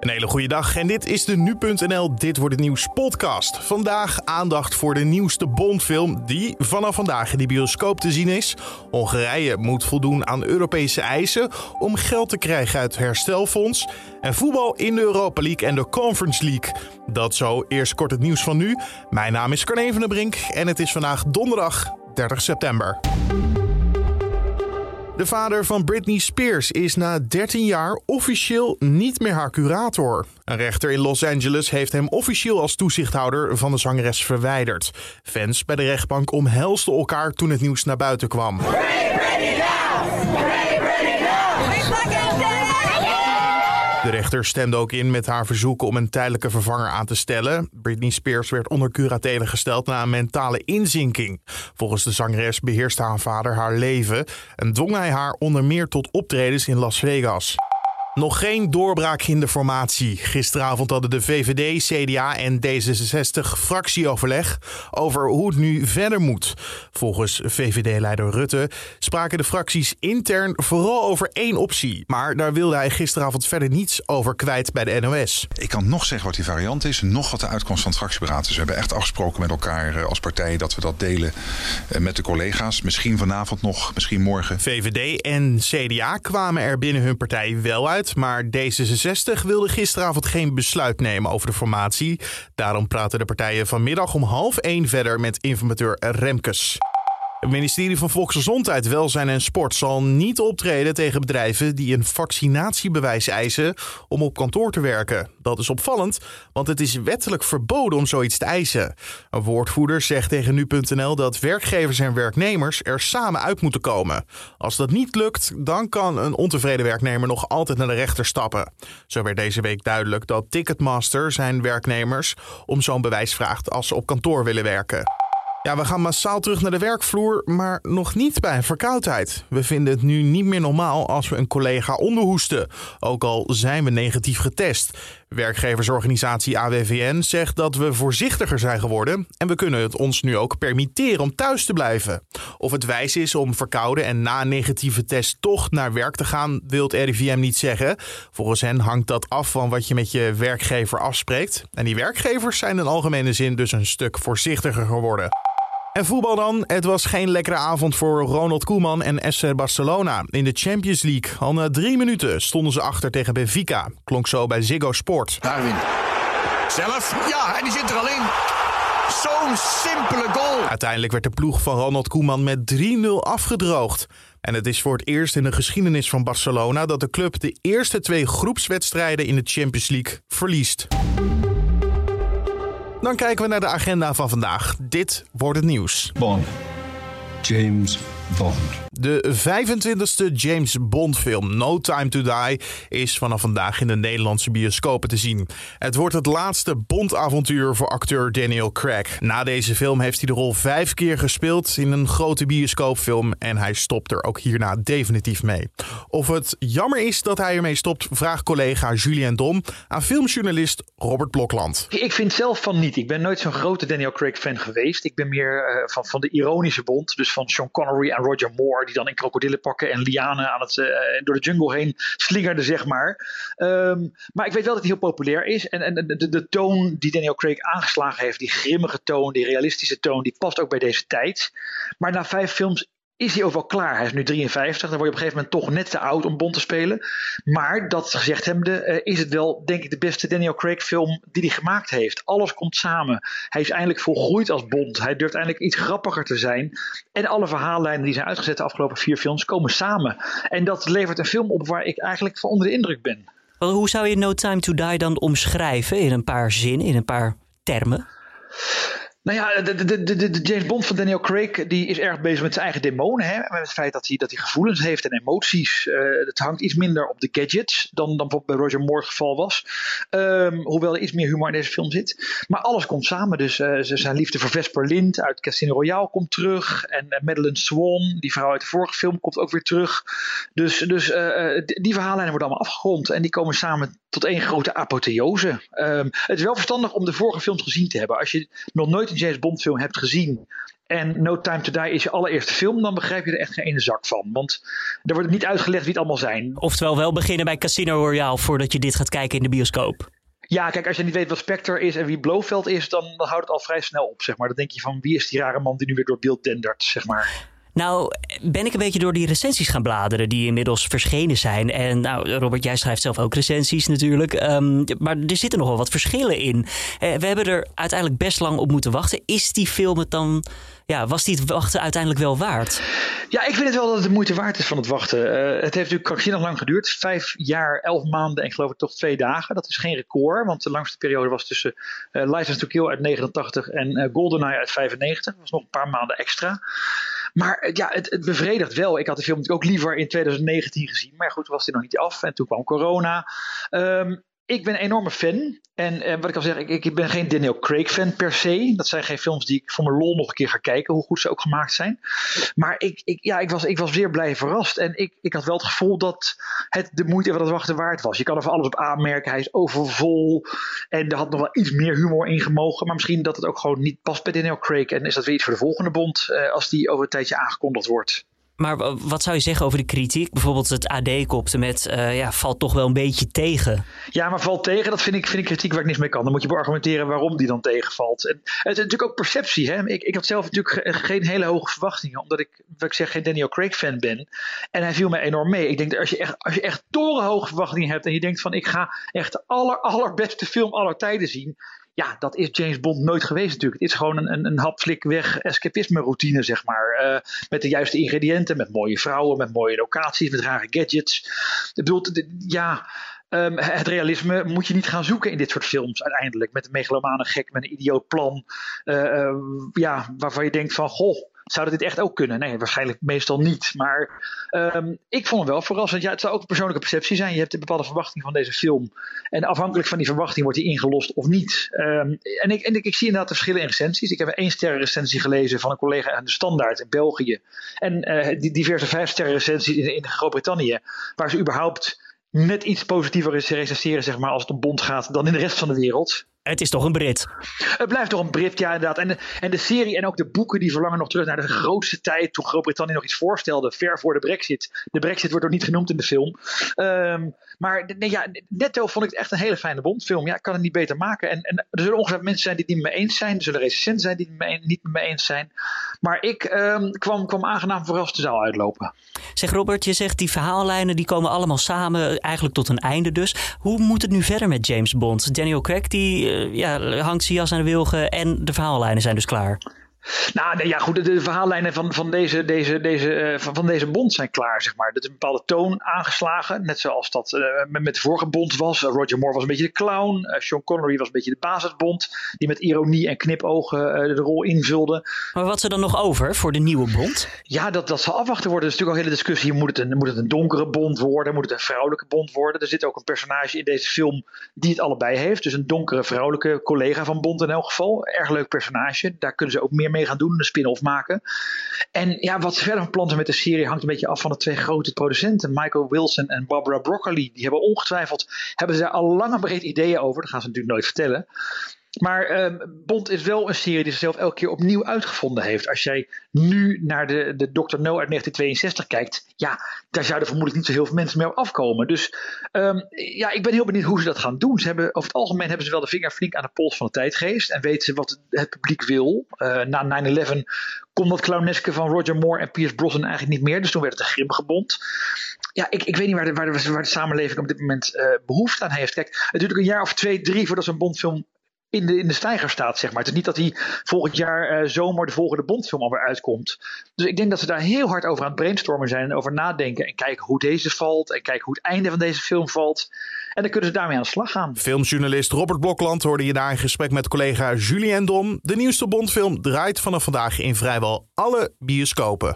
Een hele goede dag en dit is de Nu.nl Dit Wordt Het Nieuws podcast. Vandaag aandacht voor de nieuwste Bondfilm die vanaf vandaag in de bioscoop te zien is. Hongarije moet voldoen aan Europese eisen om geld te krijgen uit herstelfonds. En voetbal in de Europa League en de Conference League. Dat zo, eerst kort het nieuws van nu. Mijn naam is Carne van der Brink en het is vandaag donderdag 30 september. De vader van Britney Spears is na 13 jaar officieel niet meer haar curator. Een rechter in Los Angeles heeft hem officieel als toezichthouder van de zangeres verwijderd. Fans bij de rechtbank omhelsten elkaar toen het nieuws naar buiten kwam. De rechter stemde ook in met haar verzoek om een tijdelijke vervanger aan te stellen. Britney Spears werd onder curatele gesteld na een mentale inzinking. Volgens de zangeres beheerste haar vader haar leven en dwong hij haar onder meer tot optredens in Las Vegas. Nog geen doorbraak in de formatie. Gisteravond hadden de VVD, CDA en D66 fractieoverleg over hoe het nu verder moet. Volgens VVD-leider Rutte spraken de fracties intern vooral over één optie. Maar daar wilde hij gisteravond verder niets over kwijt bij de NOS. Ik kan nog zeggen wat die variant is, nog wat de uitkomst van het fractieberaad is. We hebben echt afgesproken met elkaar eh, als partij dat we dat delen eh, met de collega's. Misschien vanavond nog, misschien morgen. VVD en CDA kwamen er binnen hun partij wel uit maar D66 wilde gisteravond geen besluit nemen over de formatie. Daarom praten de partijen vanmiddag om half één verder met informateur Remkes. Het ministerie van Volksgezondheid, Welzijn en Sport zal niet optreden tegen bedrijven die een vaccinatiebewijs eisen om op kantoor te werken. Dat is opvallend, want het is wettelijk verboden om zoiets te eisen. Een woordvoerder zegt tegen nu.nl dat werkgevers en werknemers er samen uit moeten komen. Als dat niet lukt, dan kan een ontevreden werknemer nog altijd naar de rechter stappen. Zo werd deze week duidelijk dat Ticketmaster zijn werknemers om zo'n bewijs vraagt als ze op kantoor willen werken. Ja, we gaan massaal terug naar de werkvloer, maar nog niet bij verkoudheid. We vinden het nu niet meer normaal als we een collega onderhoesten, ook al zijn we negatief getest. Werkgeversorganisatie AWVN zegt dat we voorzichtiger zijn geworden en we kunnen het ons nu ook permitteren om thuis te blijven. Of het wijs is om verkouden en na negatieve test toch naar werk te gaan, wil RIVM niet zeggen. Volgens hen hangt dat af van wat je met je werkgever afspreekt. En die werkgevers zijn in algemene zin dus een stuk voorzichtiger geworden. En voetbal dan. Het was geen lekkere avond voor Ronald Koeman en SC Barcelona. In de Champions League. Al na drie minuten stonden ze achter tegen Benfica. Klonk zo bij Ziggo Sport. Darwin. Zelf? Ja, en die zit er al in. Zo'n simpele goal. Uiteindelijk werd de ploeg van Ronald Koeman met 3-0 afgedroogd. En het is voor het eerst in de geschiedenis van Barcelona dat de club de eerste twee groepswedstrijden in de Champions League verliest. Dan kijken we naar de agenda van vandaag. Dit wordt het nieuws. Bond. James Bond. De 25e James Bond film No Time to Die is vanaf vandaag in de Nederlandse bioscopen te zien. Het wordt het laatste Bond-avontuur voor acteur Daniel Craig. Na deze film heeft hij de rol vijf keer gespeeld in een grote bioscoopfilm en hij stopt er ook hierna definitief mee. Of het jammer is dat hij ermee stopt, vraagt collega Julien Dom aan filmjournalist Robert Blokland. Ik vind zelf van niet. Ik ben nooit zo'n grote Daniel Craig fan geweest. Ik ben meer uh, van, van de ironische Bond, dus van Sean Connery en Roger Moore die dan in krokodillen pakken en lianen aan het, uh, door de jungle heen slingerden, zeg maar. Um, maar ik weet wel dat hij heel populair is. En, en de, de, toon die Daniel Craig aangeslagen heeft, die grimmige toon, die realistische toon, die past ook bij deze tijd. Maar na vijf films is hij ook wel klaar. Hij is nu 53, dan word je op een gegeven moment toch net te oud om Bond te spelen. Maar dat gezegd hebbende, uh, is het wel, denk ik, de beste Daniel Craig film die hij gemaakt heeft. Alles komt samen. Hij is eindelijk volgroeid als Bond. Hij durft eindelijk iets grappiger te zijn. En alle verhaallijnen die zijn uitgezet de afgelopen vier films komen samen. En dat levert een film op waar ik eigenlijk van onder de indruk ben. Wel, hoe zou je No Time to Die dan omschrijven in een paar zinnen, in een paar termen? Nou ja, de, de, de, de, James Bond van Daniel Craig die is erg bezig met zijn eigen demonen. Hè? Met het feit dat hij, dat hij gevoelens heeft en emoties. Uh, het hangt iets minder op de gadgets dan, dan bijvoorbeeld bij Roger Moore geval was. Um, hoewel er iets meer humor in deze film zit. Maar alles komt samen. Dus uh, zijn liefde voor Vesper Lind uit Casino Royale komt terug. En uh, Madeline Swan, die vrouw uit de vorige film, komt ook weer terug. Dus, dus die verhaallijnen worden allemaal afgerond. En die komen samen tot één grote apotheose. Um, het is wel verstandig om de vorige films gezien te hebben. Als je nog nooit een James Bond film hebt gezien en No Time to Die is je allereerste film, dan begrijp je er echt geen ene zak van. Want er wordt niet uitgelegd wie het allemaal zijn. Oftewel wel beginnen bij Casino Royale voordat je dit gaat kijken in de bioscoop. Ja, kijk, als je niet weet wat Spectre is en wie Blofeld is, dan, dan houdt het al vrij snel op, zeg maar. Dan denk je van, wie is die rare man die nu weer door beeld dendert, zeg maar. Nou, ben ik een beetje door die recensies gaan bladeren die inmiddels verschenen zijn. En nou, Robert, jij schrijft zelf ook recensies natuurlijk. Ehm, maar er zitten nogal wat verschillen in. Eh, we hebben er uiteindelijk best lang op moeten wachten. Is die film het dan ja, was die het wachten uiteindelijk wel waard? Ja, ik vind het wel dat het de moeite waard is van het wachten. Uh, het heeft natuurlijk krankzinnig lang geduurd. Vijf jaar, elf maanden en geloof ik toch twee dagen. Dat is geen record, want de langste periode was tussen uh, License to Kill uit 89 en GoldenEye uit 95. Dat was nog een paar maanden extra. Maar ja, het, het, bevredigt wel. Ik had de film natuurlijk ook liever in 2019 gezien. Maar goed, was die nog niet af. En toen kwam corona. Um, ik ben een enorme fan. En eh, wat ik al zeg, ik, ik, ben geen Daniel Craig fan per se. Dat zijn geen films die ik voor mijn lol nog een keer ga kijken, hoe goed ze ook gemaakt zijn. Maar ik, ik, ja, ik, was, ik was zeer blij verrast. En ik, ik had wel het gevoel dat het de moeite van het wachten waard was. Je kan er voor alles op aanmerken. Hij is overvol. En er had nog wel iets meer humor in gemogen. Maar misschien dat het ook gewoon niet past bij Daniel Craig. En is dat weer iets voor de volgende bond, eh, als die over een tijdje aangekondigd wordt. Maar wat zou je zeggen over de kritiek? Bijvoorbeeld het AD kopte met, uh, ja, valt toch wel een beetje tegen. Ja, maar valt tegen, dat vind ik, vind ik kritiek waar ik niks mee kan. Dan moet je argumenteren waarom die dan tegenvalt. En het is natuurlijk ook perceptie. Hè? Ik, ik had zelf natuurlijk geen hele hoge verwachtingen, omdat ik, wat ik zeg, geen Daniel Craig fan ben. En hij viel mij enorm mee. Ik denk dat als je echt, als je echt torenhoge verwachtingen hebt en je denkt van ik ga echt de aller, allerbeste film aller tijden zien ja, dat is James Bond nooit geweest natuurlijk. Het is gewoon een, een, een weg escapisme routine, zeg maar. Uh, met de juiste ingrediënten, met mooie vrouwen, met mooie locaties, met rare gadgets. Ik bedoel, ja... Um, het realisme moet je niet gaan zoeken in dit soort films uiteindelijk. Met een megalomane gek, met een idioot plan. Uh, uh, ja, waarvan je denkt van, goh, zou dit echt ook kunnen? Nee, waarschijnlijk meestal niet. Maar um, ik vond het wel verrassend. Ja, het zou ook een persoonlijke perceptie zijn. Je hebt een bepaalde verwachting van deze film. En afhankelijk van die verwachting wordt die ingelost of niet. Um, en ik, en ik, zie inderdaad verschillen in recensies. Ik heb een één sterren recensie gelezen van een collega aan de Standaard in België. En uh, die diverse vijf sterren recensies in, in Groot-Brittannië. Waar ze überhaupt net iets positiever recenseren zeg maar, als het om Bond gaat dan in de rest van de wereld. Het is toch een Brit? Het blijft toch een Brit, ja, inderdaad. En de, en de serie en ook de boeken die verlangen nog terug naar de grootste tijd. toen Groot-Brittannië nog iets voorstelde, ver voor de Brexit. De Brexit wordt ook niet genoemd in de film. Um, maar nee, ja, netto vond ik het echt een hele fijne Bondfilm. Ja, ik kan het niet beter maken. En, en er zullen ongeveer mensen zijn die het niet met me eens zijn. Er zullen recensenten zijn die het niet met me eens zijn. Maar ik um, kwam, kwam aangenaam verrast de zaal uitlopen. Zeg Robert, je zegt die verhaallijnen die komen allemaal samen, eigenlijk tot een einde dus. Hoe moet het nu verder met James Bond? Daniel Craig die uh, ja, hangt zijn jas aan de wilgen en de verhaallijnen zijn dus klaar. Nou nee, ja, goed, de, verhaallijnen van, van, deze, deze, deze, uh, van, van, deze bond zijn klaar, zeg maar. Er is een bepaalde toon aangeslagen, net zoals dat uh, met, met, de vorige bond was. Uh, Roger Moore was een beetje de clown, Sean Connery was een beetje de basisbond, die met ironie en knipogen de rol invulde. Maar wat is er dan nog over voor de nieuwe bond? Ja, dat, dat zal afwachten worden. Er is natuurlijk al een hele discussie, moet het, een, moet het een donkere bond worden, moet het een vrouwelijke bond worden? Er zit ook een personage in deze film die het allebei heeft, dus een donkere vrouwelijke collega van Bond in elk geval. Erg leuk personage, daar kunnen ze ook meer mee gaan doen, een spin-off maken. En ja, wat ze verder van plannen met de serie hangt een beetje af van de twee grote producenten, Michael Wilson en Barbara Broccoli. Die hebben ongetwijfeld, hebben ze daar al lang en breed ideeën over. Dat gaan ze natuurlijk nooit vertellen. Maar uh, Bond is wel een serie die zichzelf elke keer opnieuw uitgevonden heeft. Als jij nu naar de, de Dr. No uit 1962 kijkt, ja, daar zouden vermoedelijk niet zo heel veel mensen mee op afkomen. Dus um, ja, ik ben heel benieuwd hoe ze dat gaan doen. Ze hebben, over het algemeen hebben ze wel de vinger flink aan de pols van de tijdgeest en weten ze wat het publiek wil. Uh, na 9-11 kon dat clowneske van Roger Moore en Pierce Brosnan eigenlijk niet meer. Dus toen werd het een grimmige Bond ja, ik, ik weet niet waar de, waar, de, waar samenleving op dit moment uh, behoefte aan heeft. Kijk, het duurt ook een jaar of twee, drie voordat zo'n Bondfilm in de, in de stijger staat, zeg maar. Het is niet dat hij volgend jaar uh, zomer de volgende Bondfilm alweer uitkomt. Dus ik denk dat ze daar heel hard over aan het brainstormen zijn en over nadenken. En kijken hoe deze valt en kijken hoe het einde van deze film valt. En dan kunnen ze daarmee aan de slag gaan. Filmjournalist Robert Blokland hoorde je daar in gesprek met collega Julien Dom. De nieuwste Bondfilm draait vanaf vandaag in vrijwel alle bioscopen.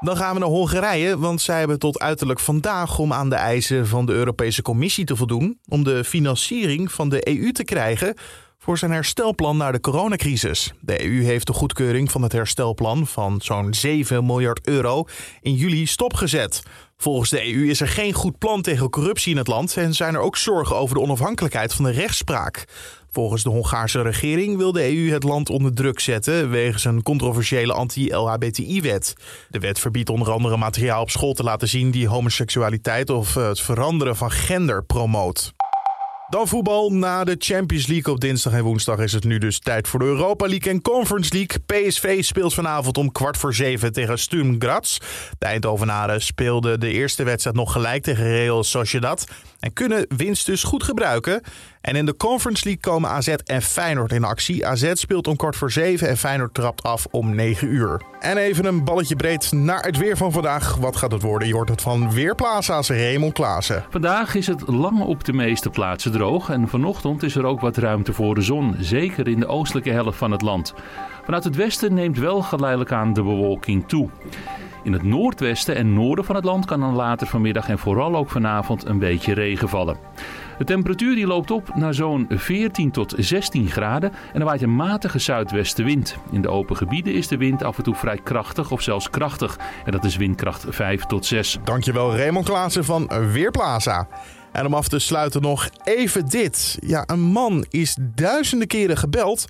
Dan gaan we naar Hongarije, want zij hebben tot uiterlijk vandaag om aan de eisen van de Europese Commissie te voldoen om de financiering van de EU te krijgen voor zijn herstelplan naar de coronacrisis. De EU heeft de goedkeuring van het herstelplan van zo'n 7 miljard euro in juli stopgezet. Volgens de EU is er geen goed plan tegen corruptie in het land en zijn er ook zorgen over de onafhankelijkheid van de rechtspraak. Volgens de Hongaarse regering wil de EU het land onder druk zetten wegens een controversiële anti-LHBTI-wet. De wet verbiedt onder andere materiaal op school te laten zien die homoseksualiteit of het veranderen van gender promoot. Dan voetbal. Na de Champions League op dinsdag en woensdag is het nu dus tijd voor de Europa League en Conference League. PSV speelt vanavond om kwart voor zeven tegen Sturm Graz. De Eindhovenaren speelden de eerste wedstrijd nog gelijk tegen Real Sociedad en kunnen winst dus goed gebruiken. En in de Conference League komen AZ en Feyenoord in actie. AZ speelt om kwart voor zeven en Feyenoord trapt af om 9 uur. En even een balletje breed naar het weer van vandaag. Wat gaat het worden? Je hoort het van Weerplaza's Raymond Klaassen. Vandaag is het lang op de meeste plaatsen droog. En vanochtend is er ook wat ruimte voor de zon. Zeker in de oostelijke helft van het land. Vanuit het westen neemt wel geleidelijk aan de bewolking toe. In het noordwesten en noorden van het land kan dan later vanmiddag en vooral ook vanavond een beetje regen vallen. De temperatuur die loopt op naar zo'n 14 tot 16 graden en er waait een matige zuidwestenwind. In de open gebieden is de wind af en toe vrij krachtig of zelfs krachtig. En dat is windkracht 5 tot 6. Dankjewel Raymond Klaassen van Weerplaza. En om af te sluiten nog even dit. Ja, een man is duizenden keren gebeld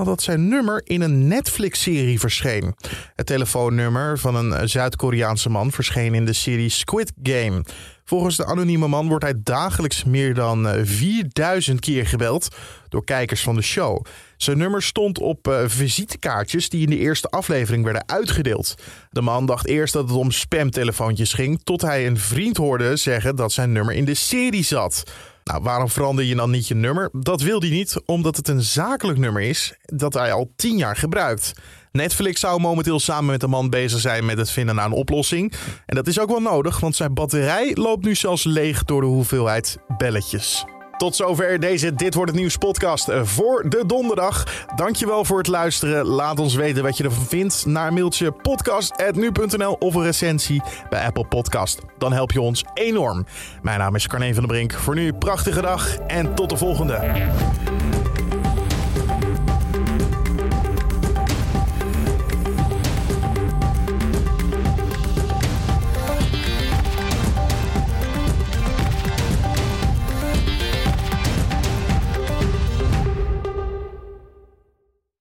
nadat zijn nummer in een Netflix-serie verscheen. Het telefoonnummer van een Zuid-Koreaanse man verscheen in de serie Squid Game. Volgens de anonieme man wordt hij dagelijks meer dan 4000 keer gebeld door kijkers van de show. Zijn nummer stond op uh, visitekaartjes die in de eerste aflevering werden uitgedeeld. De man dacht eerst dat het om spamtelefoontjes ging, tot hij een vriend hoorde zeggen dat zijn nummer in de serie zat. Nou, waarom verander je dan niet je nummer? Dat wil hij niet, omdat het een zakelijk nummer is dat hij al 10 jaar gebruikt. Netflix zou momenteel samen met de man bezig zijn met het vinden naar een oplossing. En dat is ook wel nodig, want zijn batterij loopt nu zelfs leeg door de hoeveelheid belletjes. Tot zover deze Dit Wordt Het Nieuws podcast voor de donderdag. Dankjewel voor het luisteren. Laat ons weten wat je ervan vindt naar een mailtje podcast.nu.nl of een recensie bij Apple Podcast. Dan help je ons enorm. Mijn naam is Carne van der Brink. Voor nu prachtige dag en tot de volgende.